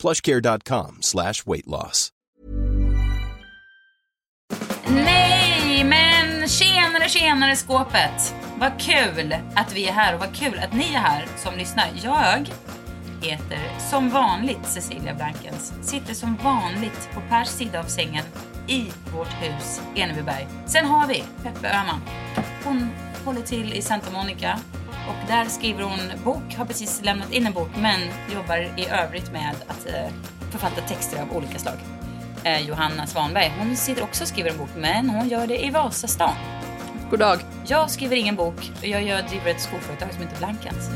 plushcare.com slash weight loss. Nej, men tjenare, tjenare skåpet. Vad kul att vi är här och vad kul att ni är här som lyssnar. Jag heter som vanligt Cecilia Blankens. Sitter som vanligt på Pers sida av sängen i vårt hus Enebyberg. Sen har vi Peppe Öhman. Hon håller till i Santa Monica och där skriver hon bok, har precis lämnat in en bok men jobbar i övrigt med att eh, författa texter av olika slag. Eh, Johanna Svanberg, hon sitter också och skriver en bok men hon gör det i Vasastan. God dag. Jag skriver ingen bok, jag gör, driver ett skoföretag som heter Blankens.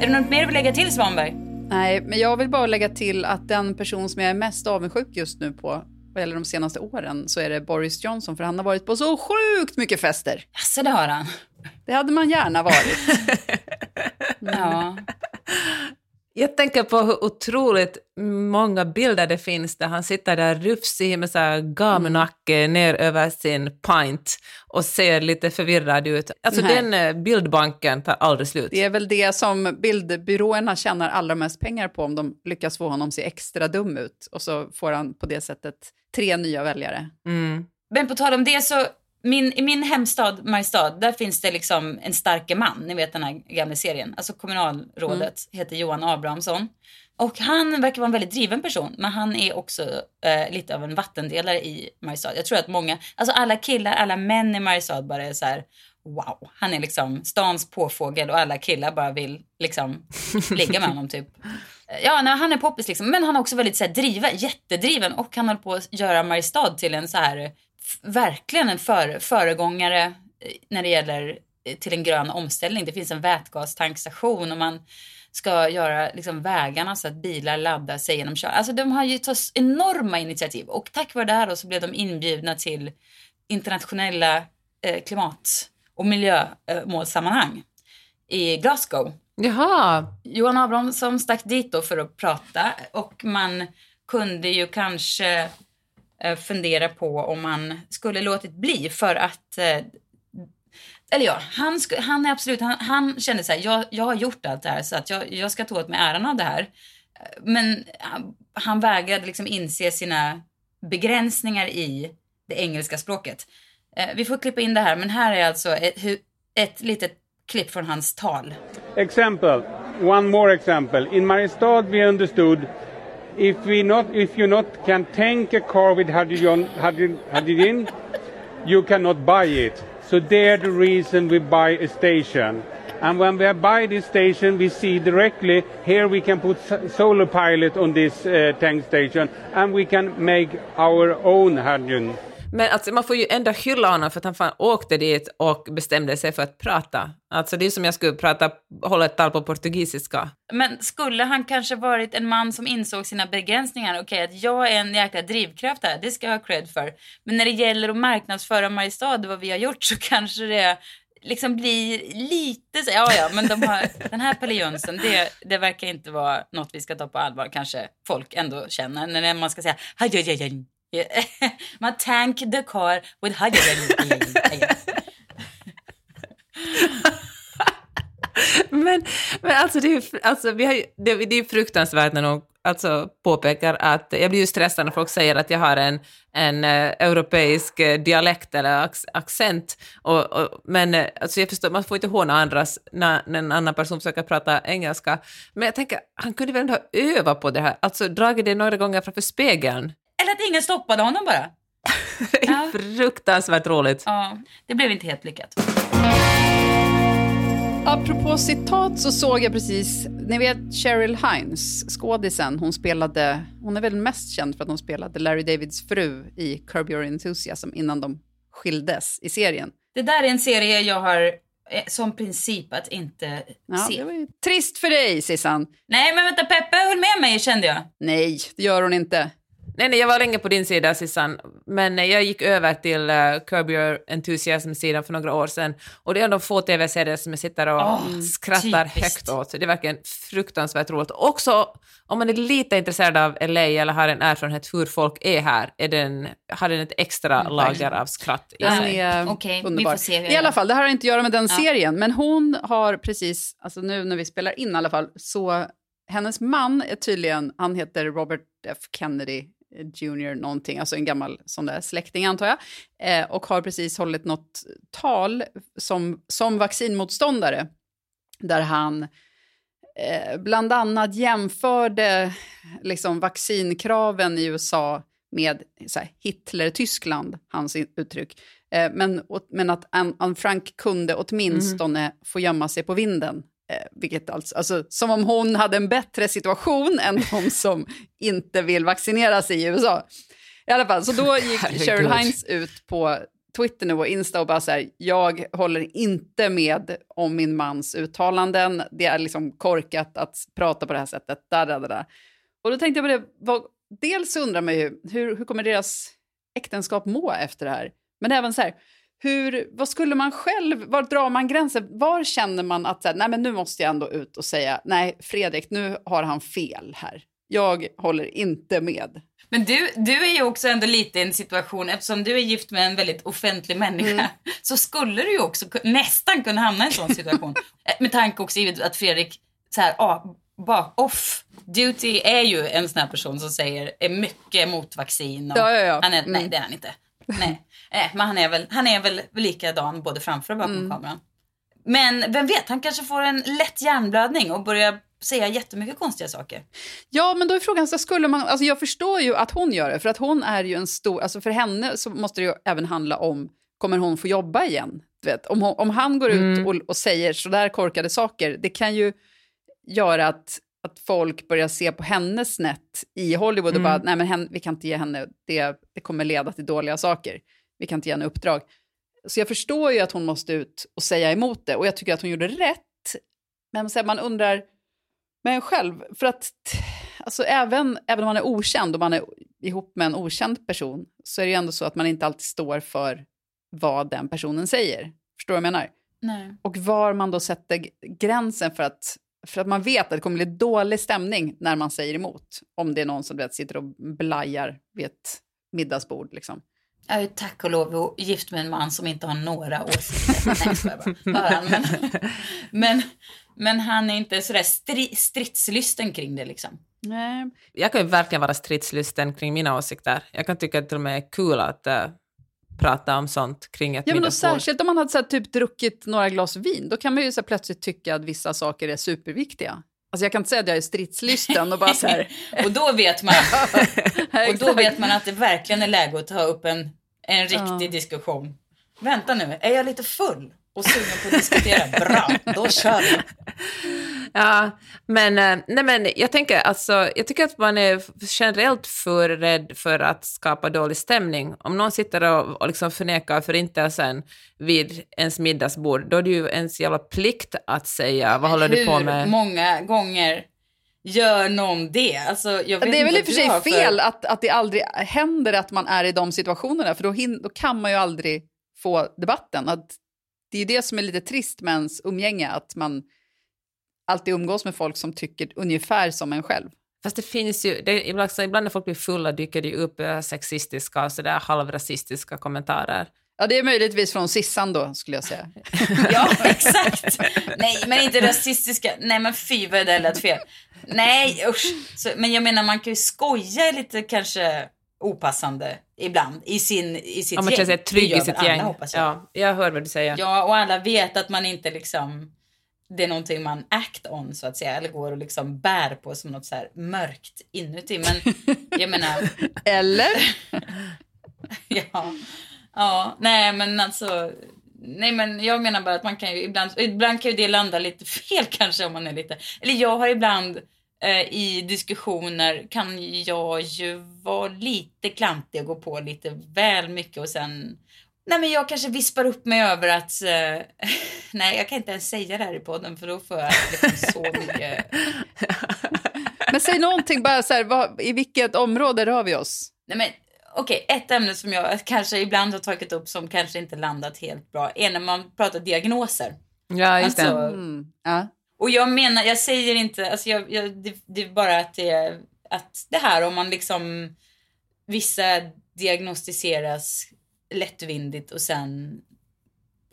Är det något mer du vill lägga till Svanberg? Nej, men jag vill bara lägga till att den person som jag är mest avundsjuk just nu på, vad gäller de senaste åren, så är det Boris Johnson, för han har varit på så sjukt mycket fester. Jaså, det har han? Det hade man gärna varit. Ja. Jag tänker på hur otroligt många bilder det finns där han sitter där rufsig med så här gamunacke ner över sin pint och ser lite förvirrad ut. Alltså Nej. den eh, bildbanken tar aldrig slut. Det är väl det som bildbyråerna tjänar allra mest pengar på om de lyckas få honom att se extra dum ut. Och så får han på det sättet tre nya väljare. Mm. Men på tal om det så, min, i min hemstad Mariestad, där finns det liksom en starke man. Ni vet den här gamla serien. Alltså kommunalrådet heter Johan Abrahamsson. Och han verkar vara en väldigt driven person, men han är också eh, lite av en vattendelare i Mariestad. Jag tror att många, alltså alla killar, alla män i Mariestad bara är så här, wow, han är liksom stans påfågel och alla killar bara vill liksom ligga med honom typ. Ja, nej, han är poppis liksom, men han är också väldigt så här, driven, jättedriven och han håller på att göra Mariestad till en så här, verkligen en för, föregångare eh, när det gäller eh, till en grön omställning. Det finns en vätgastankstation och man ska göra liksom vägarna så att bilar laddar sig genom kör. Alltså de har ju tagit enorma initiativ och tack vare det här så blev de inbjudna till internationella eh, klimat och miljömålsammanhang i Glasgow. Jaha, Johan Abrahamsson stack dit då för att prata och man kunde ju kanske eh, Eh, fundera på om man skulle låtit bli för att eh, eller ja, han, han är absolut, han, han kände så här, jag, jag har gjort allt det här så att jag, jag ska ta åt mig äran av det här. Eh, men han, han vägrade liksom inse sina begränsningar i det engelska språket. Vi får klippa in det här, men här är alltså ett, ett litet klipp från hans tal. Exempel. one more example. In Mariestad, we understood if we not, if you not can tank a car with hydrogen, hydrogen, you cannot buy it. So there the reason we buy a station. And when we buy this station, we see directly here we can put solar pilot on this uh, tank station, and we can make our own hydrogen. Men alltså, man får ju ändå hylla honom för att han fan åkte dit och bestämde sig för att prata. Alltså det är som jag skulle prata, hålla ett tal på portugisiska. Men skulle han kanske varit en man som insåg sina begränsningar? Okej, att jag är en jäkla drivkraft här, det ska jag ha cred för. Men när det gäller att marknadsföra Mariestad, vad vi har gjort, så kanske det liksom blir lite så, ja ja, men de har, den här Pelle Jönsson, det, det verkar inte vara något vi ska ta på allvar, kanske folk ändå känner, när man ska säga hajajajaj. Man tank the car with hydrogen. Men, men alltså, det är, ju- alltså vi har det, det är fruktansvärt när någon alltså, påpekar att jag blir ju stressad när folk säger att jag har en, en uh, europeisk uh, dialekt eller ac accent. Och, och, men uh, alltså, jag förstår, man får inte håna andras när, när en annan person försöker prata engelska. Men jag tänker, han kunde väl ändå ha övat på det här, alltså dragit det några gånger framför spegeln. Eller att ingen stoppade honom bara. Det är Ja. fruktansvärt roligt. Ja, det blev inte helt lyckat. Apropå citat så såg jag precis, ni vet Cheryl Hines, skådisen, hon spelade, hon är väl mest känd för att hon spelade Larry Davids fru i Curb Your Enthusiasm innan de skildes i serien. Det där är en serie jag har eh, som princip att inte Ja, se. det var ju trist för dig, Sissan. Nej, men vänta, Peppe höll med mig kände jag. Nej, det gör hon inte. Nej, nej, jag var länge på din sida, Sissan, men jag gick över till uh, Curb Your Enthusiasm-sidan för några år sedan. Och det är de få tv-serier som jag sitter och Åh, skrattar typiskt. högt åt. Det är verkligen fruktansvärt roligt. Också om man är lite intresserad av LA eller har en erfarenhet hur folk är här, är den, har den ett extra lager av skratt i sig. är Okej, vi underbar. får se hur I alla fall, det här har inte att göra med den Ja. serien, men hon har precis, alltså nu när vi spelar in i alla fall, så hennes man är tydligen, han heter Robert F. Kennedy Jr. någonting, alltså en gammal sån där släkting antar jag, eh, och har precis hållit något tal som, som vaccinmotståndare, där han eh, bland annat jämförde liksom, vaccinkraven i USA med Hitler-Tyskland, hans uttryck. Eh, men, men att Anne, Frank kunde åtminstone få gömma sig på vinden. Eh, vilket alltså, alltså, som om hon hade en bättre situation än de som inte vill vaccinera sig i USA. I alla fall, så då gick Herregud. Cheryl Hines ut på Twitter nu och Insta och bara så här, jag håller inte med om min mans uttalanden. Det är liksom korkat att prata på det här sättet. Där, där, där, där. Och då tänkte jag på det, vad, dels undrar man ju, hur, hur kommer deras äktenskap må efter det här? Men även så här, hur, vad skulle man själv, var drar man gränsen? Var känner man att så här, nej men nu måste jag ändå ut och säga, nej Fredrik, nu har han fel här. Jag håller inte med. Men du, du är ju också ändå lite i en situation, eftersom du är gift med en väldigt offentlig människa, Mm. så skulle du ju också nästan kunna hamna i en sån situation. Eh, med tanke också givet att Fredrik, så här, ah, bak, off duty är ju en sån här person som säger, är mycket emot vaccin. Och Ja, ja, ja. Han är, Nej, Mm. det är han inte. Nej, eh, men han är, väl, han är väl likadan både framför och bakom Mm. kameran. Men vem vet, han kanske får en lätt hjärnblödning och börjar säga jättemycket konstiga saker. Ja, men då är frågan, så skulle man, alltså jag förstår ju att hon gör det, för att hon är ju en stor, alltså för henne så måste det ju även handla om, kommer hon få jobba igen? Du vet, om, hon, om han går ut och, och säger sådär korkade saker, det kan ju göra att, att folk börjar se på henne snett i Hollywood och bara, nej men hen, vi kan inte ge henne, det, det kommer leda till dåliga saker. Vi kan inte ge henne uppdrag. Så jag förstår ju att hon måste ut och säga emot det, och jag tycker att hon gjorde rätt. Men så här, man undrar, men själv, för att alltså, även, även om man är okänd och man är ihop med en okänd person så är det ju ändå så att man inte alltid står för vad den personen säger. Förstår du vad jag menar? Nej. Och var man då sätter gränsen för att, för att man vet att det kommer bli dålig stämning när man säger emot. Om det är någon som du vet, sitter och blajar vid ett middagsbord. Liksom. Jag är tack och lov gift med en man som inte har några åsikter. Nej, jag bara. Men, men, men han är inte sådär stri, stridslysten kring det liksom. Nej. Jag kan ju verkligen vara stridslysten kring mina åsikter. Jag kan tycka att det är kul att äh, prata om sånt kring ett Ja, men middagsbord. särskilt om man hade så här, typ druckit några glas vin, då kan man ju så här, plötsligt tycka att vissa saker är superviktiga. Alltså jag kan inte säga att jag är stridslysten och bara så här... Och då vet man, och då vet man att det verkligen är läge att ta upp en, en riktig Ja. diskussion. Vänta nu, är jag lite full och sugen på att diskutera? Bra, då kör vi. Ja, men, eh, nej men jag tänker alltså, jag tycker att man är generellt för rädd för att skapa dålig stämning. Om någon sitter och, och liksom förnekar förintelsen vid ens middagsbord, då är det ju ens jävla plikt att säga, vad håller du på Hur med? många gånger gör någon det? Alltså, jag vet Det är väl i och för sig fel att, att det aldrig händer att man är i de situationerna, för då, hin- då kan man ju aldrig få debatten. Att det är ju det som är lite trist med ens umgänge, att man alltid umgås med folk som tycker ungefär som en själv. Fast det finns ju, det, ibland, så ibland när folk blir fulla dyker det ju upp eh, sexistiska och sådär halvrasistiska kommentarer. Ja, det är möjligtvis från Sissan då, skulle jag säga. Ja, exakt. Nej, men inte rasistiska. Nej, men fy vad det lät fel. Nej, usch. Så, men jag menar, man kan ju skoja lite kanske opassande ibland i, sin, i sitt Om man gäng. känner sig trygg i sitt alla, gäng. jag. Ja, jag hör vad du säger. Ja, och alla vet att man inte liksom... Det är någonting man act on, så att säga. Eller går och liksom bär på som något så här mörkt inuti. Men jag menar... Eller? Ja. ja, nej men alltså. Nej men jag menar bara att man kan ju ibland, ibland kan ju det landa lite fel kanske om man är lite, eller jag har ibland eh, i diskussioner kan jag ju vara lite klantig och gå på lite väl mycket och sen Nej men jag kanske vispar upp mig över att, eh, nej jag kan inte ens säga det här i podden för då får jag liksom så mycket. Men säg någonting bara så här, vad, i vilket område rör vi oss? Nej men okej, ett ämne som jag kanske ibland har tagit upp som kanske inte landat helt bra är när man pratar diagnoser. Ja, just det. Alltså, Mm. Ja. Och jag menar, jag säger inte, alltså jag, jag, det, det är bara att det, att det här om man liksom, vissa diagnostiseras lättvindigt och sen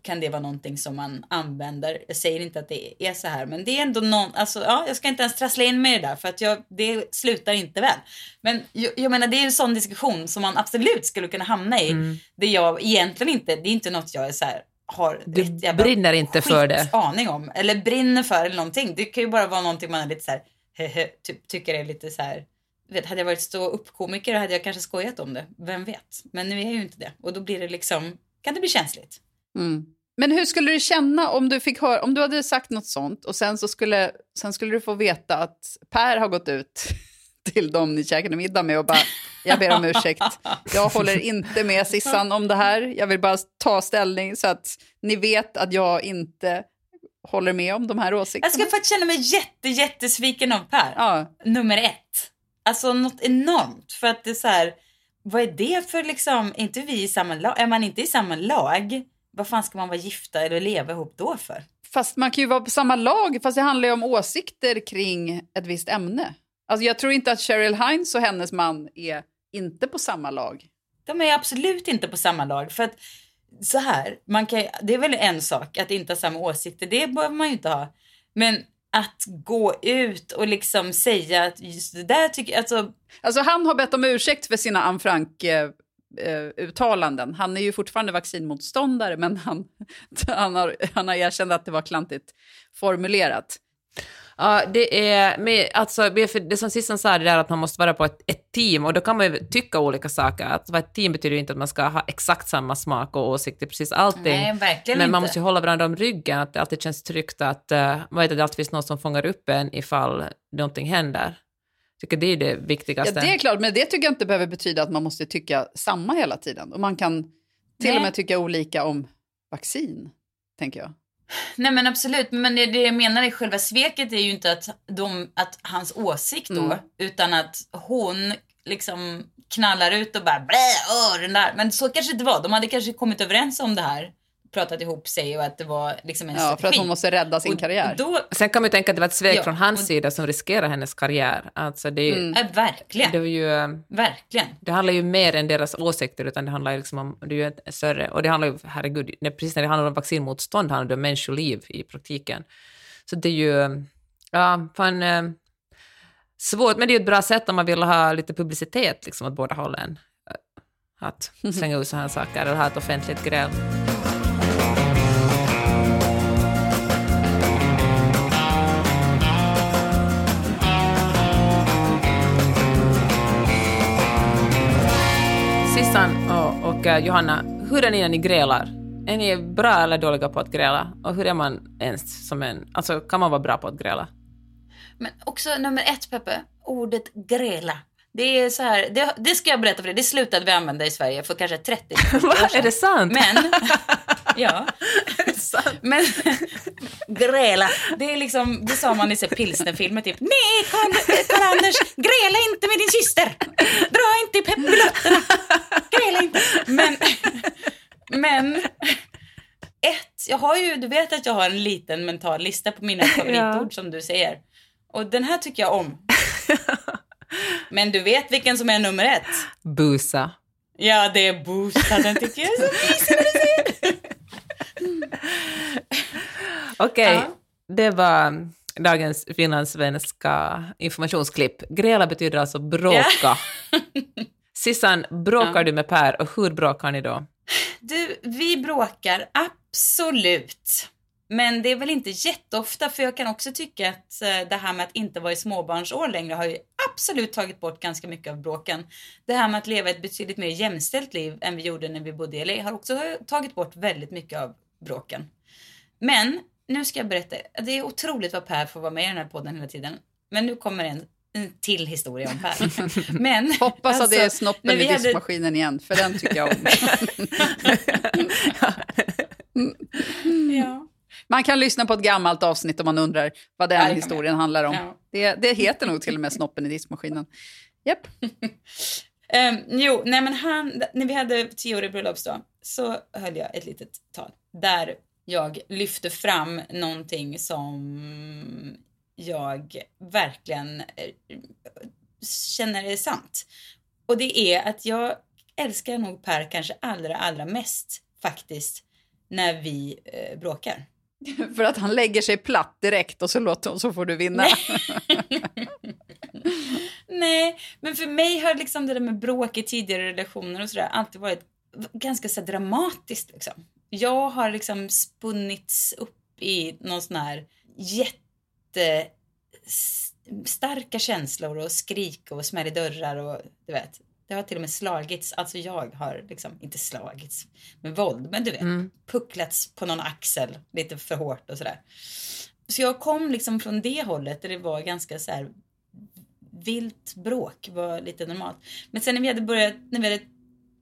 kan det vara någonting som man använder. Jag säger inte att det är så här, men det är ändå någon, alltså ja, jag ska inte ens trassla in mig i det där för att jag, det slutar inte väl. Men jag, jag menar, det är en sån diskussion som man absolut skulle kunna hamna i. Mm. Det jag egentligen inte, det är inte något jag är så här, har Du rätt brinner inte för det. aning om. Eller brinner för eller någonting. Det kan ju bara vara någonting man är lite så här, hehe, typ, tycker är lite så här. Vet, hade jag varit stå upp komiker hade jag kanske skojat om det. Vem vet? Men nu är jag ju inte det. Och då blir det liksom, kan det bli känsligt. Mm. Men hur skulle du känna om du fick höra, om du hade sagt något sånt och sen så skulle, sen skulle du få veta att Per har gått ut till dem ni käkade middag med och bara, jag ber om ursäkt, jag håller inte med Sissan om det här, jag vill bara ta ställning så att ni vet att jag inte håller med om de här Jag åsikterna. ska faktiskt känna mig jätte, jättesviken av Per. Ja, Nummer ett. Alltså något enormt. För att det är så här, vad är det för liksom, är inte vi i samma lag? Är man inte i samma lag? Vad fan ska man vara gifta eller leva ihop då för? fast man kan ju vara på samma lag, fast det handlar ju om åsikter kring ett visst ämne. Alltså jag tror inte att Cheryl Hines och hennes man är inte på samma lag. De är absolut inte på samma lag. För att så här, man kan, det är väl en sak att inte ha samma åsikter, det behöver man ju inte ha. Men att gå ut och liksom säga att just det där tycker jag, alltså Alltså han har bett om ursäkt för sina Anne Frank-uttalanden. Eh, eh, han är ju fortfarande vaccinmotståndare, men han, han, har, han har erkänt att det var klantigt formulerat. Ja, det är med, alltså, det som Sissan sa, det där att man måste vara på ett, ett team, och då kan man ju tycka olika saker. Att vara ett team betyder ju inte att man ska ha exakt samma smak och åsikt i precis allting. nej verkligen Men inte. man måste ju hålla varandra om ryggen, att det alltid känns tryggt att man vet att det alltid finns någon som fångar upp en ifall någonting händer. Jag tycker det är det Ja, viktigaste. det är klart, men det tycker jag inte behöver betyda att man måste tycka samma hela tiden. Och man kan till Nej. och med tycka olika om vaccin, tänker jag. Nej men absolut, men det, det jag menar är själva sveket är ju inte att, de, att hans åsikt då, Mm. utan att hon liksom knallar ut och bara blä, åh, den där. Men så kanske det inte var. De hade kanske kommit överens om det här, pratat ihop sig och att det var liksom en Ja, för att strategi. hon måste rädda sin och, karriär. Då, Sen kan man ju tänka att det var ett svek Ja, från hans och- sida som riskerar hennes karriär. Alltså det, är ju- Mm. ja, verkligen, det, var ju, eh, verkligen. det handlar ju mer än deras åsikter, utan det handlar ju liksom om, det är ju ett större, och det handlar ju, herregud, när, precis när det handlar om vaccinmotstånd handlar det om människoliv i praktiken. Så det är ju, ja, fan, eh, svårt, men det är ju ett bra sätt om man vill ha lite publicitet liksom åt båda hållen. Att slänga ut sådana här saker, eller ha ett offentligt gräl. Sissan och, och eh, Johanna, hur är ni när ni grälar? Är ni bra eller dåliga på att gräla? Och hur är man ens som en... Alltså, kan man vara bra på att gräla? Men också nummer ett Peppe, ordet gräla. Det är så här, det, det ska jag berätta för dig, det slutade vi använda i Sverige för kanske 30 Va? år sedan. Är det sant? Men, ja. Men gräla, det är liksom, det sa man i pilsnerfilmer typ. Nej Karl- Karl-Anders, gräla inte med din syster. Dra inte i pepilotterna. Gräla inte. Men, men ett, jag har ju, du vet att jag har en liten mental lista på mina favoritord som du säger. Och den här tycker jag om. Men du vet vilken som är nummer ett? Busa. Ja, det är Boosta. Den tycker jag är så mysig när du säger det. Okej, Ja. det var dagens finlandssvenska informationsklipp. Gräla betyder alltså bråka. Sissan, bråkar du med Per och hur bråkar ni då? Du, vi bråkar absolut. Men det är väl inte jätteofta för jag kan också tycka att eh, det här med att inte vara i småbarnsår längre har ju absolut tagit bort ganska mycket av bråken. Det här med att leva ett betydligt mer jämställt liv än vi gjorde när vi bodde i LA har också tagit bort väldigt mycket av bråken. Men nu ska jag berätta, det är otroligt vad Per får vara med i den här podden hela tiden. Men nu kommer en en till historia om Per. Men, Hoppas att det är alltså, snoppen i hade- diskmaskinen igen, för den tycker jag om. Ja. Man kan lyssna på ett gammalt avsnitt om man undrar vad den kan historien handlar om. Ja. Det, det heter nog till och med snoppen i diskmaskinen. Japp. Ehm, jo, nej men han, när vi hade tioårig bröllopsdag så höll jag ett litet tal där jag lyfte fram någonting som jag verkligen eh, känner är sant. Och det är att jag älskar nog Per kanske allra, allra mest faktiskt när vi eh, bråkar. För att han lägger sig platt direkt och så, låter, och så får du vinna. Nej, men för mig har liksom det där med bråk i tidigare relationer och sådär alltid varit ganska så dramatiskt liksom. Jag har liksom spunnits upp i någon sån här jätte s- starka känslor och skrik och smäll i dörrar och du vet. Det har till och med slagits, alltså jag har liksom inte slagits med våld, men du vet, pucklats på någon axel lite för hårt och sådär. Så jag kom liksom från det hållet där det var ganska så här vilt bråk var lite normalt. Men sen när vi hade börjat, när vi hade,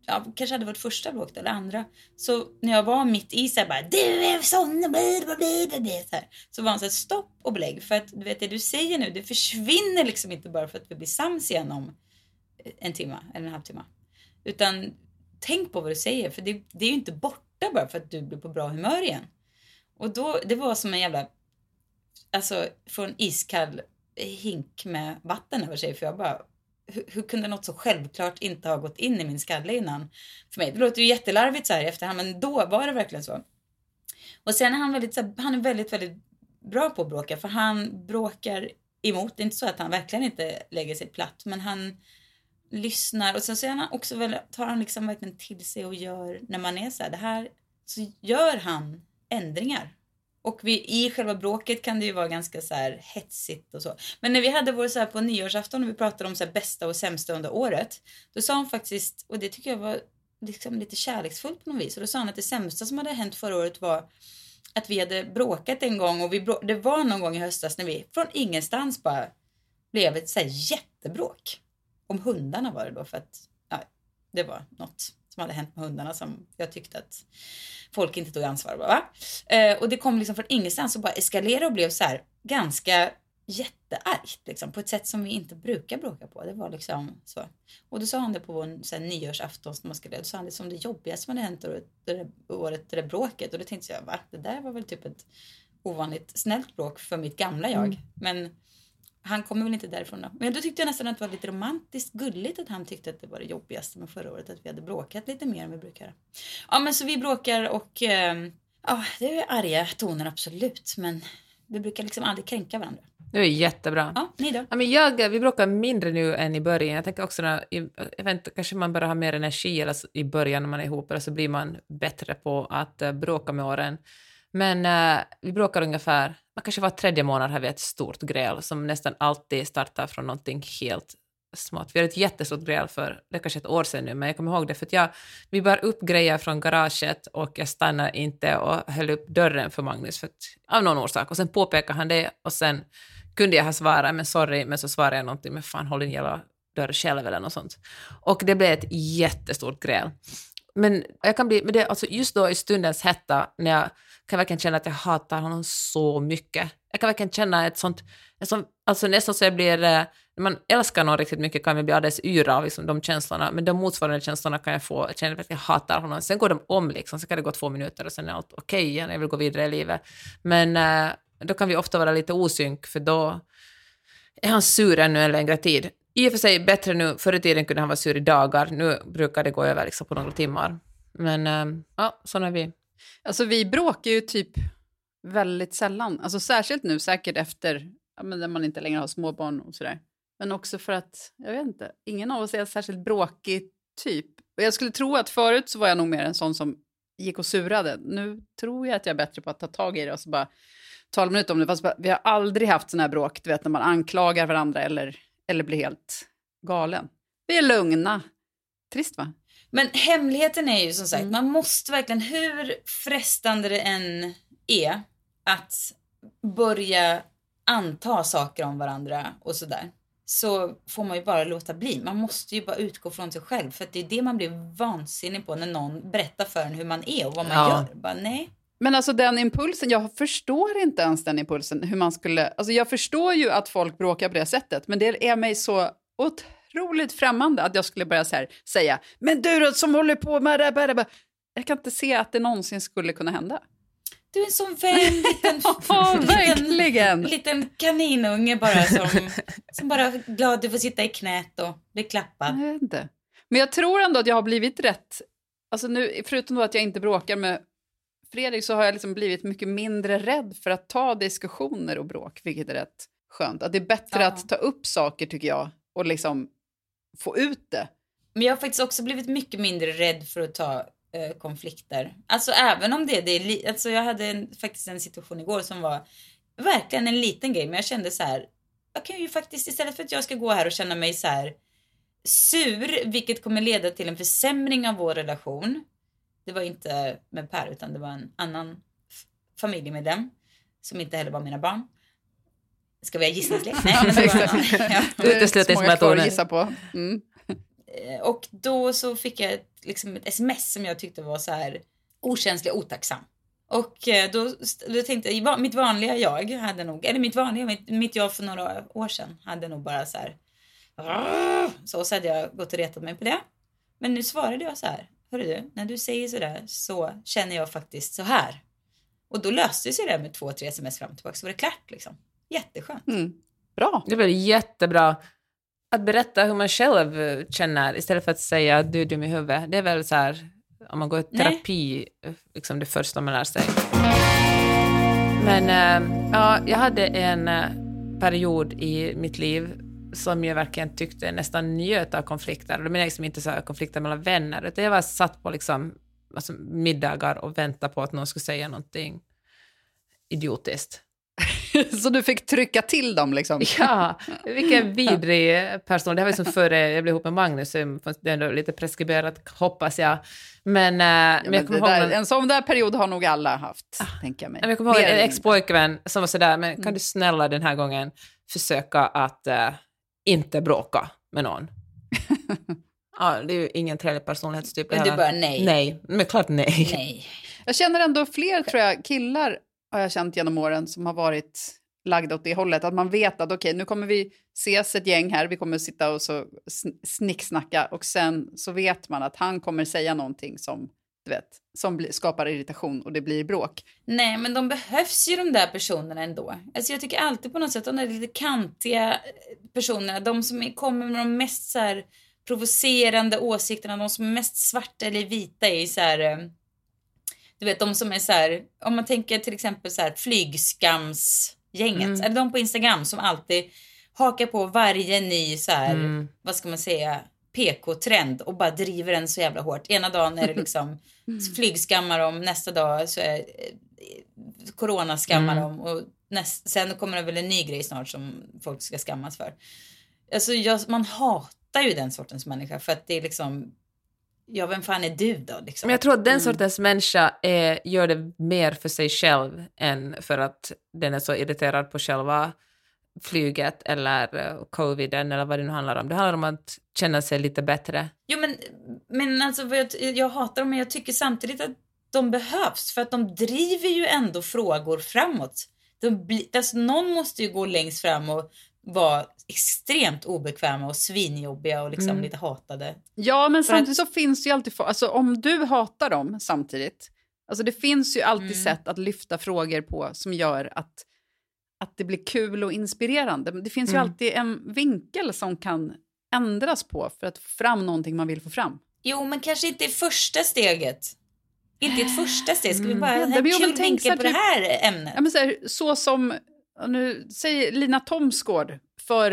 ja, kanske hade varit första bråket eller andra, så när jag var mitt i så här bara du är sån och bli, bli, bli, bli, så, här, så var han så här stopp och belägg för att du vet det du säger nu, det försvinner liksom inte bara för att vi blir sams igen om eh, en timme eller en halvtimme. Utan tänk på vad du säger för det, det är ju inte borta bara för att du blir på bra humör igen. Och då, det var som en jävla, alltså från iskall hink med vatten över sig för jag bara hur, hur kunde något så självklart inte ha gått in i min skalle innan? För mig, det låter ju jättelarvigt så här i efterhand men då var det verkligen så. Och sen är han väldigt, så här, han är väldigt, väldigt bra på att bråka för han bråkar emot. Det är inte så att han verkligen inte lägger sig platt men han lyssnar och sen så är han också väldigt, tar han liksom verkligen till sig och gör när man är så här, det här så gör han ändringar. Och vi, i själva bråket kan det ju vara ganska så här hetsigt och så. Men när vi hade vår så här på nyårsafton och vi pratade om så här bästa och sämsta under året. Då sa han faktiskt, och det tycker jag var liksom lite kärleksfullt på något vis. Och då sa han att det sämsta som hade hänt förra året var att vi hade bråkat en gång och vi brå- det var någon gång i höstas när vi från ingenstans bara blev ett så här jättebråk. Om hundarna var det då för att ja, det var något som hade hänt med hundarna som jag tyckte att folk inte tog ansvar för. Eh, och det kom liksom från ingenstans och bara eskalerade och blev så här ganska jätteargt liksom, på ett sätt som vi inte brukar bråka på. Det var liksom så. Och då sa han det på vår så här, nyårsafton som man skulle, då sa han det som det jobbigaste som hade hänt året, det året, det där bråket. Och då tänkte jag, va? Det där var väl typ ett ovanligt snällt bråk för mitt gamla jag. Men han kommer väl inte därifrån då. Men då tyckte jag nästan att det var lite romantiskt gulligt att han tyckte att det var det jobbigaste med förra året. Att vi hade bråkat lite mer än vi brukar. Ja men så vi bråkar och ehm, ja det är arga toner absolut. Men vi brukar liksom aldrig kränka varandra. Det är jättebra. Ja, ni då? Ja, men jag, vi bråkar mindre nu än i början. Jag tänker också när, jag vet inte, kanske man bara har mer energi eller så, i början när man är ihop, eller så blir man bättre på att uh, bråka med åren. Men eh, vi bråkar ungefär, man kanske var tredje månad har vi ett stort gräl som nästan alltid startar från någonting helt smått. Vi hade ett jättestort gräl för, det är kanske ett år sedan nu, men jag kommer ihåg det för att jag, vi bar upp grejer från garaget och jag stannade inte och höll upp dörren för Magnus för att, av någon orsak. Och sen påpekade han det och sen kunde jag ha svarat, men sorry, men så svarade jag någonting, men fan håll din jävla dörr själv eller något sånt. Och det blev ett jättestort gräl. Men jag kan bli, men det, alltså just då i stundens hetta, när jag kan verkligen känna att jag hatar honom så mycket. Jag kan verkligen känna ett sånt, ett sånt alltså nästan så jag blir, när man älskar någon riktigt mycket kan man bli alldeles yra av liksom, de känslorna, men de motsvarande känslorna kan jag få, jag känner att jag hatar honom. Sen går de om liksom, sen kan det gå två minuter och sen är allt okej igen, jag vill gå vidare i livet. Men eh, då kan vi ofta vara lite osynk, för då är han sur ännu en längre tid. I och för sig bättre nu, förr i tiden kunde han vara sur i dagar, nu brukar det gå över liksom på några timmar. Men eh, ja, sådana är vi. Alltså vi bråkar ju typ väldigt sällan. Alltså särskilt nu, säkert efter ja, men när man inte längre har småbarn och sådär. Men också för att, jag vet inte, ingen av oss är särskilt bråkig typ. Och jag skulle tro att förut så var jag nog mer en sån som gick och surade. Nu tror jag att jag är bättre på att ta tag i det och så bara tala minut om det. Fast bara- vi har aldrig haft sådana här bråk, du vet när man anklagar varandra eller, eller blir helt galen. Vi är lugna. Trist va? Men hemligheten är ju som sagt, Mm. man måste verkligen, hur frestande det än är, att börja anta saker om varandra och sådär. så får man ju bara låta bli. Man måste ju bara utgå från sig själv. För att det är det man blir vansinnig på när någon berättar för en hur man är och vad man Ja. gör. Bara, nej. Men alltså den impulsen, jag förstår inte ens den impulsen. Hur man skulle, alltså jag förstår ju att folk bråkar på det sättet, men det är mig så otroligt främmande att jag skulle börja så här, säga “men du då som håller på med det här, bara." Jag kan inte se att det någonsin skulle kunna hända. Du är en sån vän, liten, Ja, liten, liten kaninunge bara som, som bara är glad du får sitta i knät och bli klappad. Jag inte. Men jag tror ändå att jag har blivit rätt, alltså nu, förutom att jag inte bråkar med Fredrik så har jag liksom blivit mycket mindre rädd för att ta diskussioner och bråk, vilket är rätt skönt. Att det är bättre Ja. att ta upp saker tycker jag och liksom få ut det. Men jag har faktiskt också blivit mycket mindre rädd för att ta eh, konflikter. Alltså även om det, det är alltså jag hade en, faktiskt en situation igår som var verkligen en liten grej men jag kände så här jag kan ju faktiskt istället för att jag ska gå här och känna mig så här sur vilket kommer leda till en försämring av vår relation. Det var inte med Per utan det var en annan familjemedlem som inte heller var mina barn. Ska vi ha gissningslek? Nej, men ja. Utesluter kvar att metoder. gissa på. Mm. Eh, Och då så fick jag ett, liksom ett sms som jag tyckte var så här okänslig och otacksam. Och eh, då, då tänkte jag, mitt vanliga jag hade nog, eller mitt vanliga, mitt, mitt jag för några år sedan hade nog bara så här. Så, så hade jag gått och retat mig på det. Men nu svarade jag så här. Hörru du, när du säger så där så känner jag faktiskt så här. Och då löste sig det med två, tre sms fram och tillbaka så var det klart liksom. Jätteskönt. Mm. Bra. Det väl jättebra att berätta hur man själv känner istället för att säga du är dum i huvudet. Det är väl så här, om man går i terapi, liksom det första man lär sig. Men eh, ja, jag hade en eh, period i mitt liv som jag verkligen tyckte nästan njöt av konflikter. Och då menar jag liksom inte så här konflikter mellan vänner, utan jag var satt på liksom, alltså middagar och väntade på att någon skulle säga någonting idiotiskt. Så du fick trycka till dem liksom? Ja, vilken vidrig person. Det här var liksom före jag blev ihop med Magnus, så det är ändå lite preskriberat, hoppas jag. Men, eh, Ja, men men jag ihåg, där, en sån där period har nog alla haft, tänker jag mig. men jag kommer ihåg en ex-pojkvän som var sådär, men kan du snälla den här gången försöka att eh, inte bråka med någon? ja, det är ju ingen trevlig personlighetstyp. Men du bara nej. Nej, men klart nej. Nej. Jag känner ändå fler, tror jag, killar har jag känt genom åren som har varit lagda åt det hållet. Att man vet att okej, nu kommer vi ses ett gäng här, vi kommer sitta och så snicksnacka och sen så vet man att han kommer säga någonting som, du vet, som skapar irritation och det blir bråk. Nej, men de behövs ju de där personerna ändå. Alltså jag tycker alltid på något sätt de där lite kantiga eh, personerna, de som kommer med de mest så här provocerande åsikterna, de som är mest svarta eller vita i så här eh, du vet de som är så här, om man tänker till exempel så här flygskamsgänget, eller de på Instagram som alltid hakar på varje ny så här, vad ska man säga, PK-trend och bara driver den så jävla hårt. Ena dagen är det liksom flygskammar om, nästa dag så är eh, coronaskammar om och näst, sen kommer det väl en ny grej snart som folk ska skammas för. Alltså jag, man hatar ju den sortens människa för att det är liksom, ja vem fan är du då liksom? Men jag tror att den sortens människa är, gör det mer för sig själv än för att den är så irriterad på själva flyget eller eh, coviden eller vad det nu handlar om. Det handlar om att känna sig lite bättre. Jo men, men alltså jag, jag hatar dem men jag tycker samtidigt att de behövs för att de driver ju ändå frågor framåt. De bli, alltså, någon måste ju gå längst fram och vara extremt obekväma och svinjobbiga och liksom lite hatade. Ja, men För samtidigt så finns det ju alltid, alltså om du hatar dem samtidigt, alltså det finns ju alltid Mm. sätt att lyfta frågor på som gör att, att det blir kul och inspirerande. Det finns ju Mm. alltid en vinkel som kan ändras på för att få fram någonting man vill få fram. Jo men kanske inte i första steget. Inte i ett första steg. Ska vi bara Ja, ha en kul vinkel på det här ämnet? Ja, men så, här, så som, nu säger Lina Thomsgård för,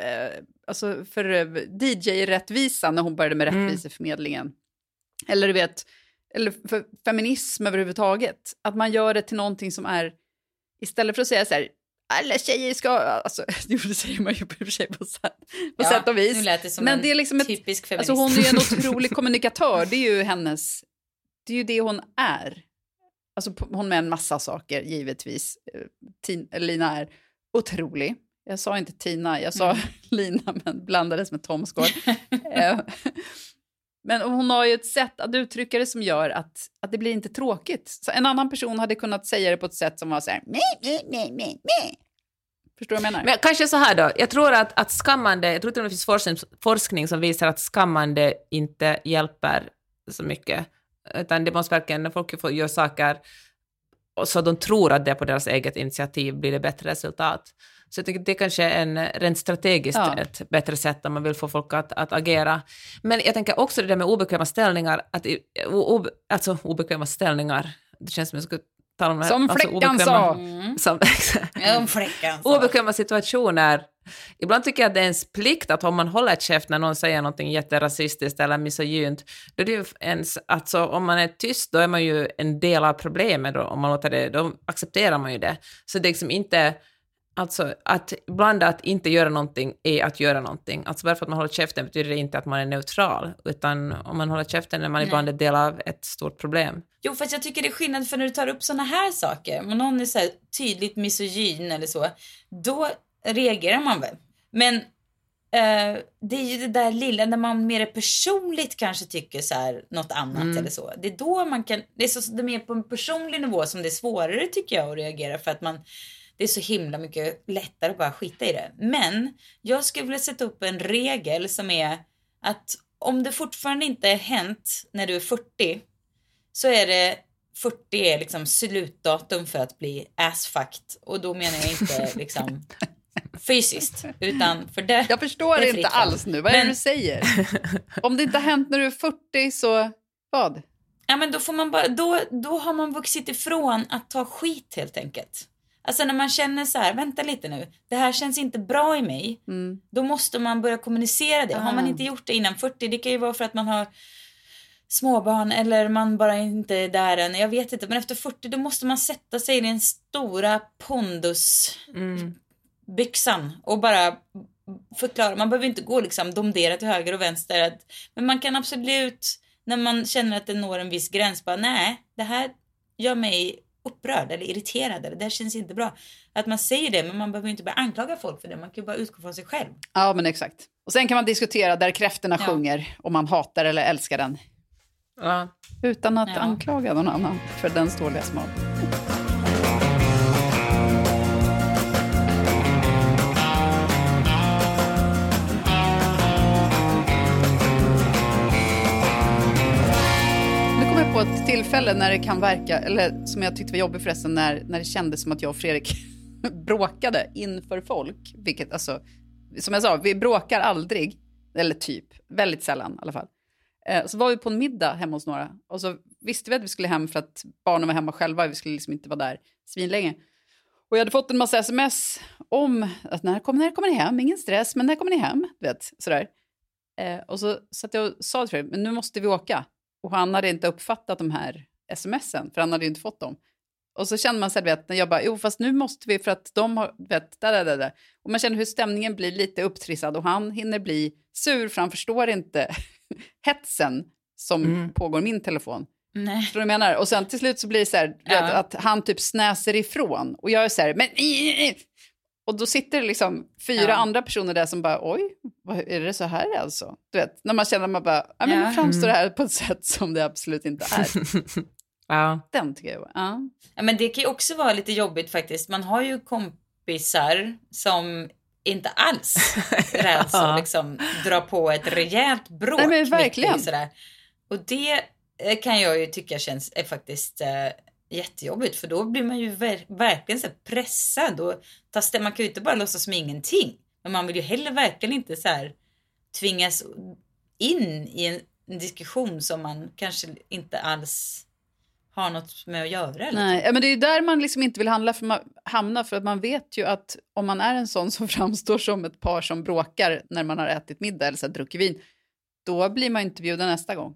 eh, alltså för eh, DJ-rättvisa när hon började med Mm. rättviseförmedlingen. Eller du vet, eller för feminism överhuvudtaget. Att man gör det till någonting som är, istället för att säga så här, alla tjejer ska, alltså jo, det säger man ju på sig på, sätt, på Ja, sätt och vis. Det som Men en det är liksom ett- typisk feminist. Alltså hon är ju en otrolig kommunikatör, det är ju hennes, det är ju det hon är. Alltså hon med en massa saker, givetvis. Eh, Tin, Lina är otrolig. Jag sa inte Tina, jag sa Mm. Lina men blandades med Thomsgård. Eh, men hon har ju ett sätt att uttrycka det som gör att, att det blir inte tråkigt. Så en annan person hade kunnat säga det på ett sätt som var så här... Förstår du vad jag menar? Men kanske så här då, jag tror att, att skammande, jag tror inte det finns forskning, som visar att skammande inte hjälper så mycket, utan det måste verkligen, när folk får, gör saker så de tror att det är på deras eget initiativ blir det bättre resultat. Så jag tycker det kanske är en, rent strategiskt Ja. ett bättre sätt om man vill få folk att, att agera. Men jag tänker också det där med obekväma ställningar, att, o, alltså obekväma ställningar, det känns som jag skulle tala om det här, Som alltså fläckan obekväma- sa. Mm. Som, fläckan. obekväma situationer. Ibland tycker jag att det är ens plikt att om man håller käft när någon säger någonting jätterasistiskt eller misogynt, då är det ju ens, alltså om man är tyst då är man ju en del av problemet då, om man låter det, då accepterar man ju det. Så det är liksom inte, alltså att ibland att inte göra någonting är att göra någonting. Alltså bara för att man håller käften betyder det inte att man är neutral, utan om man håller käften är man Nej. ibland en del av ett stort problem. Jo, fast jag tycker det är skillnad för när du tar upp såna här saker. Om någon är så tydligt misogyn eller så, då reagerar man väl. Men eh, det är ju det där lilla när man mer personligt kanske tycker så här något annat Mm. eller så. Det är då man kan, det är, så, det är mer på en personlig nivå som det är svårare tycker jag att reagera för att man det är så himla mycket lättare att bara skita i det. Men jag skulle vilja sätta upp en regel som är att om det fortfarande inte är hänt när du är 40 så är det 40 är liksom slutdatum för att bli assfucked. Och då menar jag inte liksom fysiskt, utan för det. Jag förstår Det inte alls nu. Vad är det Men- du säger? Om det inte har hänt när du är 40 så vad? Ja, men då får man bara, då, då har man vuxit ifrån att ta skit helt enkelt. Alltså när man känner så här, vänta lite nu, det här känns inte bra i mig. Mm. Då måste man börja kommunicera det. Har man Ah. inte gjort det innan 40, det kan ju vara för att man har småbarn eller man bara inte är där än. Jag vet inte, men efter 40 då måste man sätta sig i den stora pondusbyxan Mm. och bara förklara. Man behöver inte gå liksom domdera till höger och vänster. Men man kan absolut, när man känner att det når en viss gräns, bara nej, det här gör mig upprörd eller irriterad eller det här känns inte bra. Att man säger det, men man behöver inte börja anklaga folk för det. Man kan ju bara utgå från sig själv. Ja, men exakt. Och sen kan man diskutera där kräftorna Ja. sjunger, om man hatar eller älskar den. Ja. Utan att Ja. anklaga någon annan för dens dåliga smak. På ett tillfälle när det kan verka, eller som jag tyckte var jobbigt förresten, när, när det kändes som att jag och Fredrik bråkade inför folk. Vilket alltså, som jag sa, vi bråkar aldrig, eller typ, väldigt sällan i alla fall. Eh, så var vi på en middag hemma hos några och så visste vi att vi skulle hem för att barnen var hemma själva, vi skulle liksom inte vara där svinlänge. Och jag hade fått en massa sms om att när kommer, när kommer ni hem, ingen stress, men när kommer ni hem? Du vet, sådär. Eh, och så satt jag och sa till Fredrik, men nu måste vi åka. Och han hade inte uppfattat de här smsen, för han hade ju inte fått dem. Och så känner man sig, vet, när jag bara, jo fast nu måste vi för att de har, vet, där, där, där. Och man känner hur stämningen blir lite upptrissad och han hinner bli sur för han förstår inte hetsen som Mm. pågår i min telefon. Nej. Förstår du vad jag menar? Och sen till slut så blir det så här, Ja. vet, att han typ snäser ifrån. Och jag är så här, men... Och då sitter det liksom fyra Ja. andra personer där som bara, oj, vad, är det så här alltså? Du vet, när man känner att man bara, ja men nu framstår det här på ett sätt som det absolut inte är. ja. Den tycker jag, ja. Ja, men det kan ju också vara lite jobbigt faktiskt. Man har ju kompisar som inte alls räds att liksom dra på ett rejält bråk. Nej, men verkligen. Sådär. Och det eh, kan jag ju tycka känns är faktiskt eh, jättejobbigt för då blir man ju ver- verkligen så pressad och tar man kan ju inte bara låtsas som ingenting. Men man vill ju heller verkligen inte så här tvingas in i en, en diskussion som man kanske inte alls har något med att göra. Eller? Nej, ja, men det är där man liksom inte vill handla för man, hamna, för att man vet ju att om man är en sån som framstår som ett par som bråkar när man har ätit middag eller så här, druckit vin, då blir man inte bjuden nästa gång.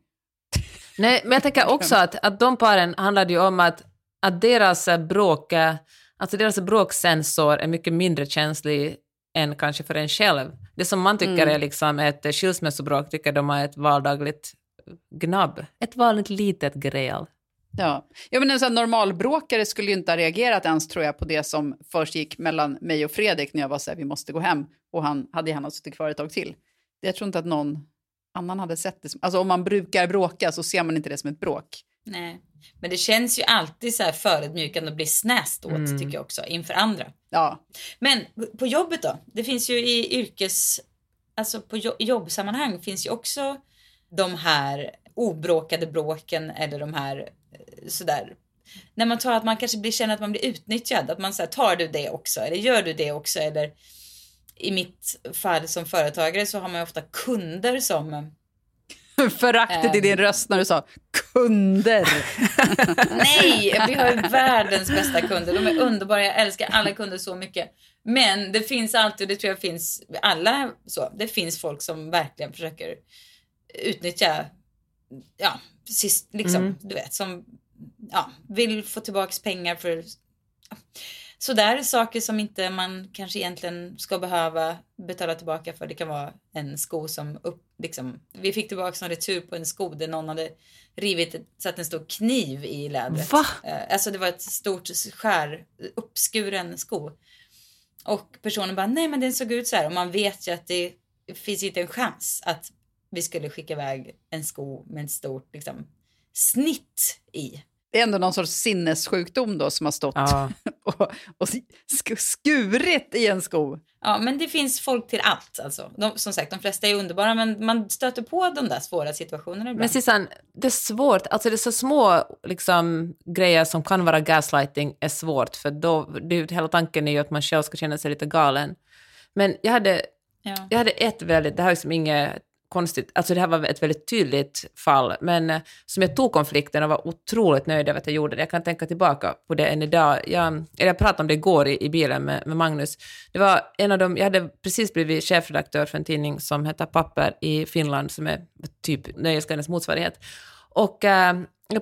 Nej, men jag tänker också att, att de paren handlade ju om att, att deras bråk, alltså deras bråksensor är mycket mindre känslig än kanske för en själv. Det som man tycker Mm. är liksom ett skilsmässobråk tycker de är ett vardagligt gnabb. Ett vanligt litet gräl. Ja. Ja, men en sån normalbråkare skulle ju inte ha reagerat ens tror jag på det som först gick mellan mig och Fredrik när jag var så här, vi måste gå hem och han hade gärna suttit kvar ett tag till. Jag tror inte att någon annan hade sett det som, alltså om man brukar bråka så ser man inte det som ett bråk. Nej. Men det känns ju alltid så här förödmjukande att bli snäst åt Mm. tycker jag också inför andra. Ja, Men på jobbet då? Det finns ju i yrkes... Alltså på jo- jobbsammanhang finns ju också de här obråkade bråken eller de här eh, sådär. När man tar att man kanske blir, känner att man blir utnyttjad. Att man säger tar du det också? Eller gör du det också? Eller i mitt fall som företagare så har man ju ofta kunder som föraktet i Ehm. din röst när du sa kunder. Nej, vi har ju världens bästa kunder. De är underbara. Jag älskar alla kunder så mycket. Men det finns alltid, det tror jag finns alla så. Det finns folk som verkligen försöker utnyttja, ja, precis liksom, Mm. du vet, som ja, vill få tillbaks pengar för ja, sådär saker som inte man kanske egentligen ska behöva betala tillbaka för. Det kan vara en sko som upp, liksom, vi fick tillbaka en retur på en sko där någon hade rivit, satt en stor kniv i lädret. Va? Eh, Alltså det var ett stort skär, uppskuren sko. Och personen bara, nej men den såg ut så här. Och man vet ju att det finns inte en chans att vi skulle skicka iväg en sko med ett stort liksom, snitt i. Det är ändå någon sorts sinnessjukdom då som har stått Ja. och, och sk- skurit i en sko. Ja, men det finns folk till allt alltså. De, som sagt, de flesta är underbara, men man stöter på de där svåra situationerna ibland. Men Sissan, det är svårt, alltså det är så små liksom, grejer som kan vara gaslighting är svårt, för då, det, hela tanken är ju att man själv ska känna sig lite galen. Men jag hade, ja. jag hade ett väldigt, det här är liksom inget konstigt, alltså det här var ett väldigt tydligt fall, men eh, som jag tog konflikten och var otroligt nöjd över att jag gjorde det. Jag kan tänka tillbaka på det än idag. Jag, eller jag pratade om det igår i, i bilen med, med Magnus. Det var en av de, jag hade precis blivit chefredaktör för en tidning som heter Papper i Finland, som är typ Nöjesguidens motsvarighet. Och äh,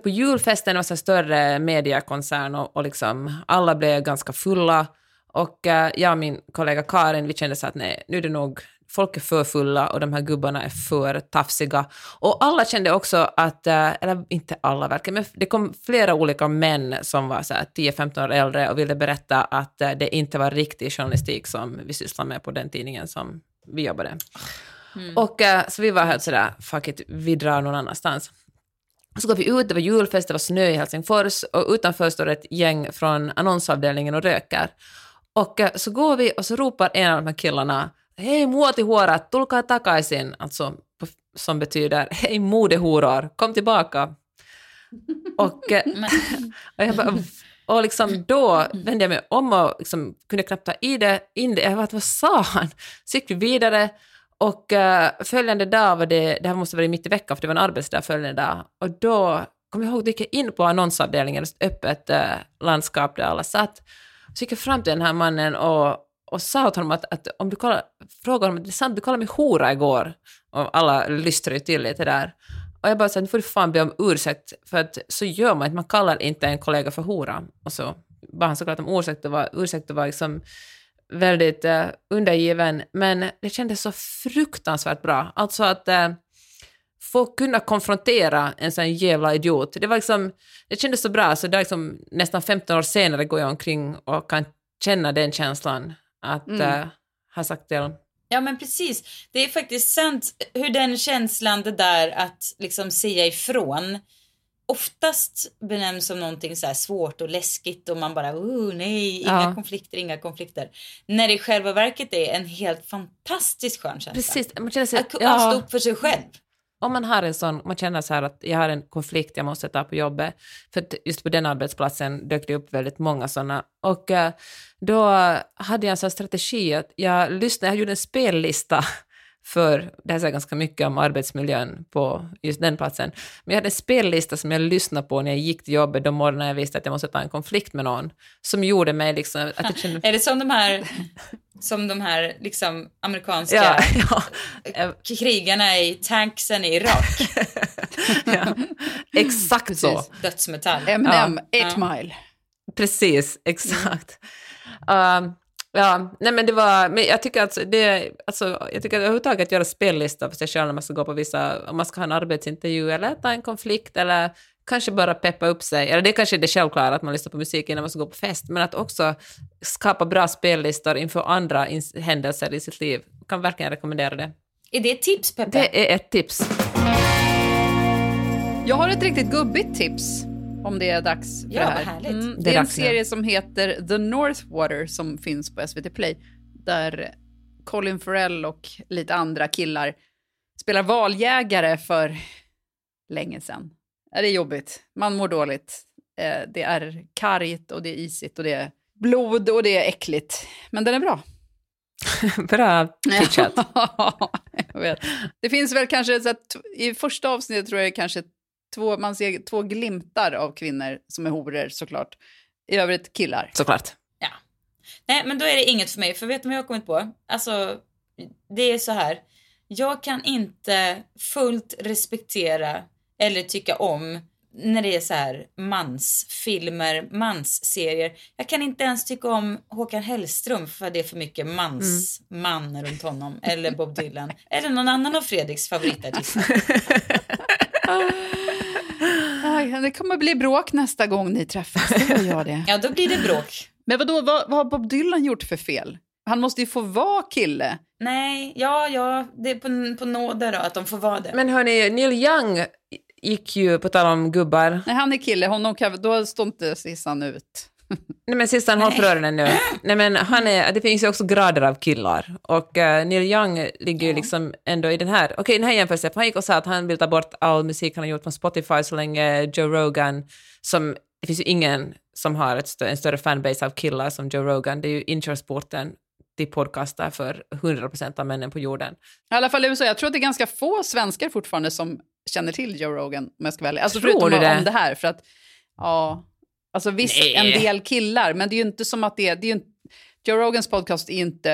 på julfesten var det en större mediekoncern och, och liksom alla blev ganska fulla. Och eh, jag och min kollega Karin, vi kände så att nej, nu är det nog, folk är för fulla och de här gubbarna är för tafsiga. Och alla kände också att, eh, eller inte alla verkligen, men det kom flera olika män som var så här 10-15 år äldre och ville berätta att eh, det inte var riktig journalistik som vi sysslade med på den tidningen som vi jobbade. Och eh, så vi var helt sådär, fuck it, vi drar någon annanstans. Så går vi ut, det var julfest, det var snö i Helsingfors och utanför står ett gäng från annonsavdelningen och röker. Och så går vi och så ropar en av de här killarna Hej muotihuorat, tulkaa takaisin, alltså som betyder hej modehoror, kom tillbaka. Och, eh, och, jag bara, och liksom då vände jag mig om och liksom kunde knappt ta i det, in det. Jag bara, vad sa han? Så gick vi vidare och uh, följande dag var det, det här måste vara mitt i veckan för det var en arbetsdag följande dag, och då kom jag ihåg, då gick jag in på annonsavdelningen, ett öppet uh, landskap där alla satt. Så gick jag fram till den här mannen och, och sa åt honom att, att om du kollar, frågade honom, det är sant, du kallade mig hora igår. Och alla lystrade ju till lite där. Och jag bara sa, nu får du fan be om ursäkt, för att så gör man inte, man kallar inte en kollega för hora. Och så bad han såklart om ursäkt och var, ursäkt och var liksom väldigt eh, undergiven, men det kändes så fruktansvärt bra. Alltså att eh, få kunna konfrontera en sån jävla idiot. Det var liksom, det kändes så bra, så det är liksom, nästan 15 år senare går jag omkring och kan känna den känslan att Mm. uh, ha sagt till ja, men precis. Det är faktiskt sant hur den känslan, det där att liksom säga ifrån, oftast benämns som någonting så svårt och läskigt och man bara, oh nej, inga Ja. konflikter, inga konflikter. När det i själva verket är en helt fantastiskt skön känsla. Precis, man känner sig, Att kunna stå upp för sig själv om man har en sån, man känner så här att jag har en konflikt jag måste ta på jobbet, för just på den arbetsplatsen dök det upp väldigt många sådana, och eh, då hade jag en sån strategi att jag lyssnade, jag gjorde en spellista för, det här säger ganska mycket om arbetsmiljön på just den platsen, men jag hade en spellista som jag lyssnade på när jag gick till jobbet de morgnar jag visste att jag måste ta en konflikt med någon, som gjorde mig liksom, att jag kände... Är det som de här, som de här liksom amerikanska ja, ja, krigarna i tanksen i Irak? ja, exakt så. Dödsmetall. M&M, Ja. 8 mile. Precis, exakt. Um, ja, nej men det var, men jag tycker att det, alltså, jag tycker att överhuvudtaget att göra spellista för sig själv när man ska gå på vissa, om man ska ha en arbetsintervju eller ta en konflikt eller kanske bara peppa upp sig, eller det är kanske det självklara att man lyssnar på musik innan man ska gå på fest, men att också skapa bra spellistor inför andra händelser i sitt liv. Kan verkligen rekommendera det. Är det ett tips, Peppe? Det är ett tips. Jag har ett riktigt gubbigt tips om det är dags för Ja, det här. härligt. Mm, Det det är är en dags nu. serie som heter The Northwater som finns på SVT Play. Där Colin Farrell och lite andra killar spelar valjägare för länge sedan. Det är jobbigt. Man mår dåligt. Eh, Det är kargt och det är isigt och det är blod och det är äckligt. Men den är bra. Bra pitchat. jag vet. Det finns väl kanske, så att, i första avsnittet tror jag det kanske två, man ser två glimtar av kvinnor som är horor såklart. I övrigt killar. Såklart. Ja. Nej, men då är det inget för mig. För vet du vad jag har kommit på? Alltså, det är så här. Jag kan inte fullt respektera eller tycka om när det är så här mansfilmer, mansserier. Jag kan inte ens tycka om Håkan Hellström för det är för mycket mans, man runt honom. Eller Bob Dylan. Eller någon annan av Fredriks favoritartister. Aj, det kommer bli bråk nästa gång ni träffas, det gör jag det. Ja, då blir det bråk. Men vadå, vad, vad har Bob Dylan gjort för fel? Han måste ju få vara kille. Nej, ja, ja, det är på, på nåde då att de får vara det. Men hörni, Neil Young gick ju, på tal om gubbar, Nej, han är kille, honom kan, då står inte Sissan ut. Nej men sista håll för öronen nu. Nej men han är, det finns ju också grader av killar. Och uh, Neil Young ligger ju liksom ändå i den här, okej den här jämförelsen, för han gick och sa att han vill ta bort all musik han har gjort från Spotify så länge Joe Rogan, som, det finns ju ingen som har ett stö, en större fanbase av killar som Joe Rogan, det är ju inkörsporten till podcastar för 100% av männen på jorden. I alla fall i USA, jag tror att det är ganska få svenskar fortfarande som känner till Joe Rogan, om jag ska välja. Alltså Tror förutom det? om det här, för att, ja, alltså visst, Nej. en del killar, men det är ju inte som att det är, det är ju Joe Rogans podcast är inte,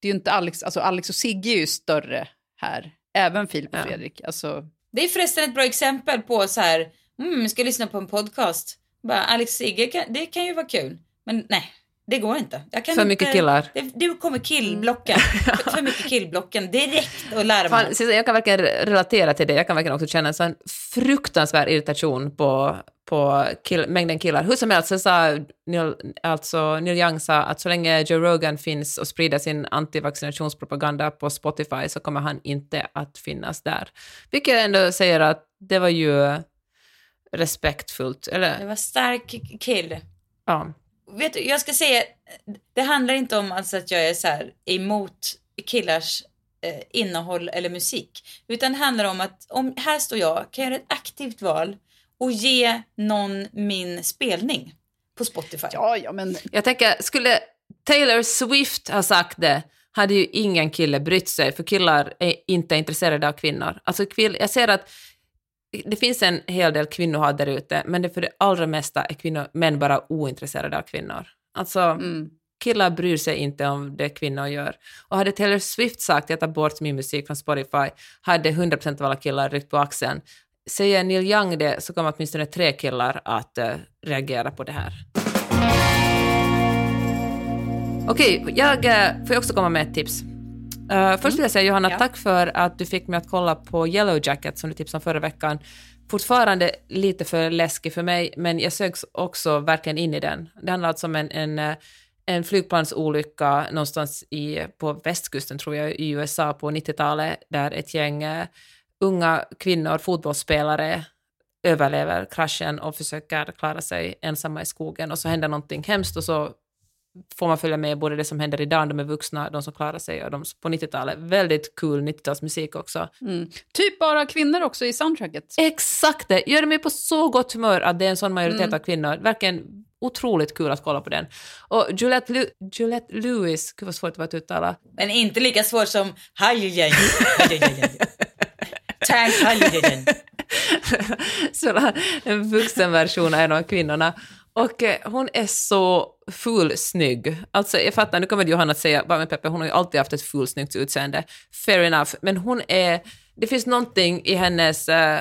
det är ju inte Alex, alltså Alex och Sigge är ju större här, även Filip och Ja. Fredrik. Alltså, Det är förresten ett bra exempel på så här, mm, ska lyssna på en podcast. Bara, Alex Sigge, kan, det kan ju vara kul. Men nej, det går inte. Jag kan För inte, mycket killar. Det, det kommer killblocken. för, för mycket killblocken direkt att lära mig. Fan, jag kan verkligen relatera till det. Jag kan verkligen också känna en sån fruktansvärd irritation på, på kill, mängden killar. Hur som helst så sa Neil, alltså Neil Young sa att så länge Joe Rogan finns och sprider sin antivaccinationspropaganda på Spotify så kommer han inte att finnas där. Vilket ändå säger att det var ju respektfullt. Det Eller, var stark kill. ja. Vet du, jag ska säga, det handlar inte om alltså att jag är så här emot killars eh, innehåll eller musik. Utan det handlar om att om, här står jag, kan göra ett aktivt val och ge någon min spelning på Spotify. ja, ja, men Jag tänker, skulle Taylor Swift ha sagt det hade ju ingen kille brytt sig, för killar är inte intresserade av kvinnor. Alltså, jag ser att det finns en hel del kvinnohat där ute, men det för det allra mesta är kvinnor, män bara ointresserade av kvinnor. Alltså, mm. killar bryr sig inte om det kvinnor gör. Och hade Taylor Swift sagt jag tar bort min musik från Spotify, hade 100% av alla killar ryckt på axeln. Säger Neil Young det så kommer åtminstone tre killar att eh, reagera på det här. Okej, jag eh, får jag också komma med ett tips. Eh, först vill jag säga Johanna, Ja. tack för att du fick mig att kolla på Yellow Jacket som du tipsade om förra veckan. Fortfarande lite för läskig för mig, men jag sögs också verkligen in i den. Det handlar alltså om en, en, eh, en flygplansolycka någonstans i, på västkusten, tror jag, i USA på 90-talet, där ett gäng eh, unga kvinnor, fotbollsspelare, överlever kraschen och försöker klara sig ensamma i skogen. Och så händer någonting hemskt och så får man följa med både det som händer idag, de är vuxna, de som klarar sig och de på 90-talet. Väldigt cool 90-talsmusik också. Mm. Typ bara kvinnor också i soundtracket. Exakt det! Gör mig på så gott humör att det är en sån majoritet Mm. av kvinnor. Verkligen otroligt kul att kolla på den. Och Juliette, Lu- Juliette Lewis, gud vad svårt det var att uttala. Men inte lika svårt som hajjaj, Tank hajjaj. så en vuxen version av en av kvinnorna. Och eh, hon är så fulsnygg. Alltså jag fattar, nu kommer Johanna att säga, bara med Peppe, hon har ju alltid haft ett fulsnyggt utseende. Fair enough. Men hon är, det finns någonting i hennes, eh,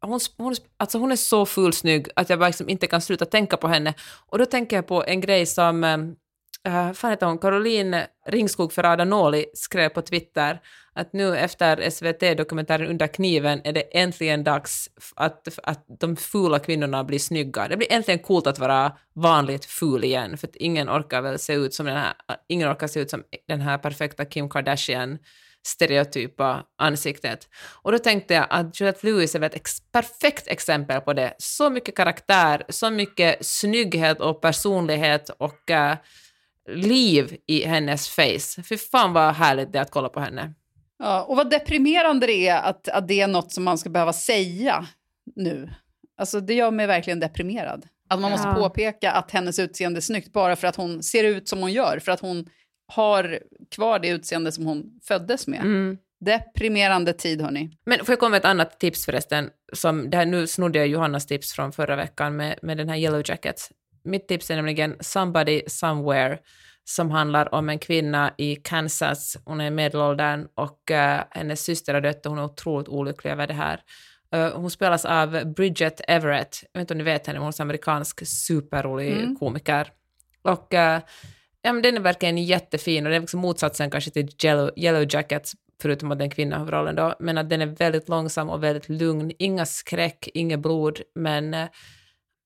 hon, hon, alltså hon är så fulsnygg att jag bara liksom inte kan sluta tänka på henne. Och då tänker jag på en grej som, eh, uh, fan heter hon, Caroline Ringskog Ferrada Nåli skrev på Twitter att nu efter SVT-dokumentären Under kniven är det äntligen dags att, att de fula kvinnorna blir snygga. Det blir äntligen coolt att vara vanligt ful igen, för att ingen orkar väl se ut som den här, ingen orkar se ut som den här perfekta Kim Kardashian stereotypa ansiktet. Och då tänkte jag att Juliette Lewis är ett ex perfekt exempel på det. Så mycket karaktär, så mycket snygghet och personlighet och uh, liv i hennes face. Fy fan vad härligt det är att kolla på henne. Ja, och vad deprimerande det är att, att det är något som man ska behöva säga nu. Alltså det gör mig verkligen deprimerad. Att man måste ja. påpeka att hennes utseende är snyggt bara för att hon ser ut som hon gör. För att hon har kvar det utseende som hon föddes med. Mm. Deprimerande tid, hörni. Men får jag komma med ett annat tips förresten? Som, det här, nu snodde jag Johannas tips från förra veckan med, med den här Yellow Jackets. Mitt tips är nämligen Somebody Somewhere som handlar om en kvinna i Kansas. Hon är medelåldern och uh, hennes syster har dött och hon är otroligt olycklig över det här. Uh, hon spelas av Bridget Everett. Jag vet inte om ni vet henne, hon är en amerikansk superrolig mm. komiker. Och uh, ja, men den är verkligen jättefin och det är liksom motsatsen kanske till Yellow, Yellow Jackets, förutom att den är kvinna huvudrollen då, men att den är väldigt långsam och väldigt lugn. Inga skräck, inget blod, men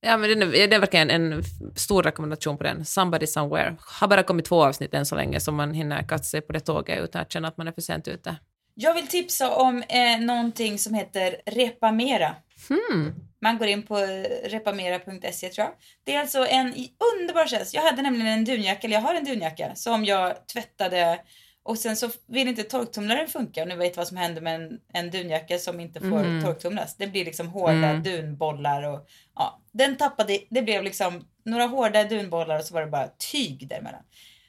Ja, men den är, det är verkligen en stor rekommendation på den. Somebody somewhere. Har bara kommit två avsnitt än så länge, så man hinner kasta sig på det tåget utan att känna att man är för sent ute. Jag vill tipsa om eh, någonting som heter Repamera. Hmm. Man går in på repamera.se tror jag. Det är alltså en underbar tjänst. Jag hade nämligen en dunjacka, eller jag har en dunjacka, som jag tvättade och sen så vill inte torktumlaren funka och ni vet vad som händer med en, en dunjacka som inte får mm. torktumlas. Det blir liksom hårda mm. dunbollar och ja, den tappade, det blev liksom några hårda dunbollar och så var det bara tyg däremellan.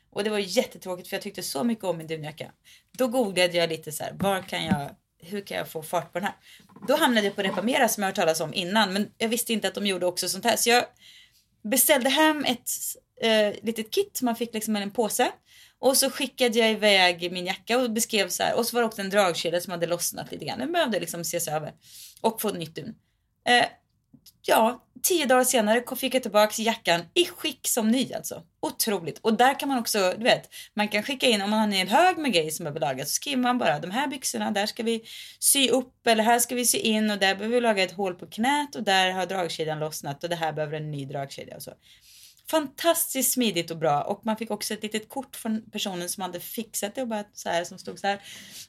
Och det var jättetråkigt för jag tyckte så mycket om min dunjacka. Då googlade jag lite så här, var kan jag, hur kan jag få fart på den här? Då hamnade jag på Repamera som jag hört talas om innan, men jag visste inte att de gjorde också sånt här. Så jag beställde hem ett eh, litet kit, man fick liksom en påse och så skickade jag iväg min jacka och beskrev så här. Och så var det också en dragkedja som hade lossnat lite grann. Den behövde liksom ses över. Och få nytt dun. Eh, ja, tio dagar senare fick jag tillbaka jackan i skick som ny alltså. Otroligt. Och där kan man också, du vet, man kan skicka in om man har en hel hög med grejer som behöver lagas. Så skriver man bara de här byxorna, där ska vi sy upp eller här ska vi sy in och där behöver vi laga ett hål på knät och där har dragkedjan lossnat och det här behöver en ny dragkedja och så fantastiskt smidigt och bra och man fick också ett litet kort från personen som hade fixat det och bara så här som stod så här.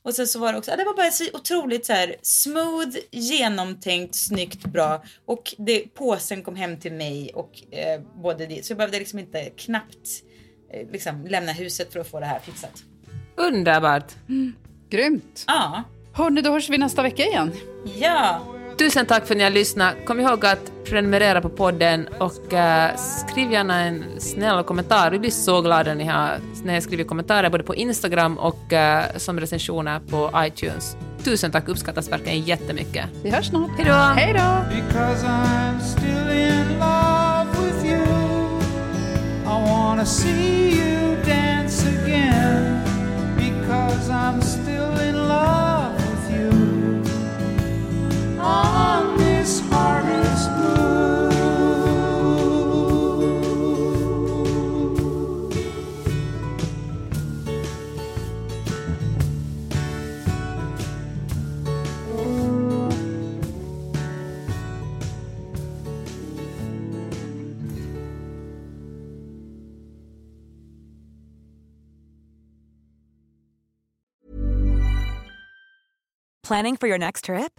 Och sen så var det också, det var bara så otroligt så här smooth, genomtänkt, snyggt, bra och det, påsen kom hem till mig och eh, både det, så jag behövde liksom inte knappt eh, liksom lämna huset för att få det här fixat. Underbart! Mm. Grymt! Ja. Hörni, då hörs vi nästa vecka igen. Ja! Tusen tack för att ni har lyssnat. Kom ihåg att prenumerera på podden och uh, skriv gärna en snäll kommentar. Vi blir så glada när ni har när jag skriver kommentarer både på Instagram och uh, som recensioner på iTunes. Tusen tack, uppskattas verkligen jättemycket. Vi hörs snart. Hej då! Hej då! Planning for your next trip?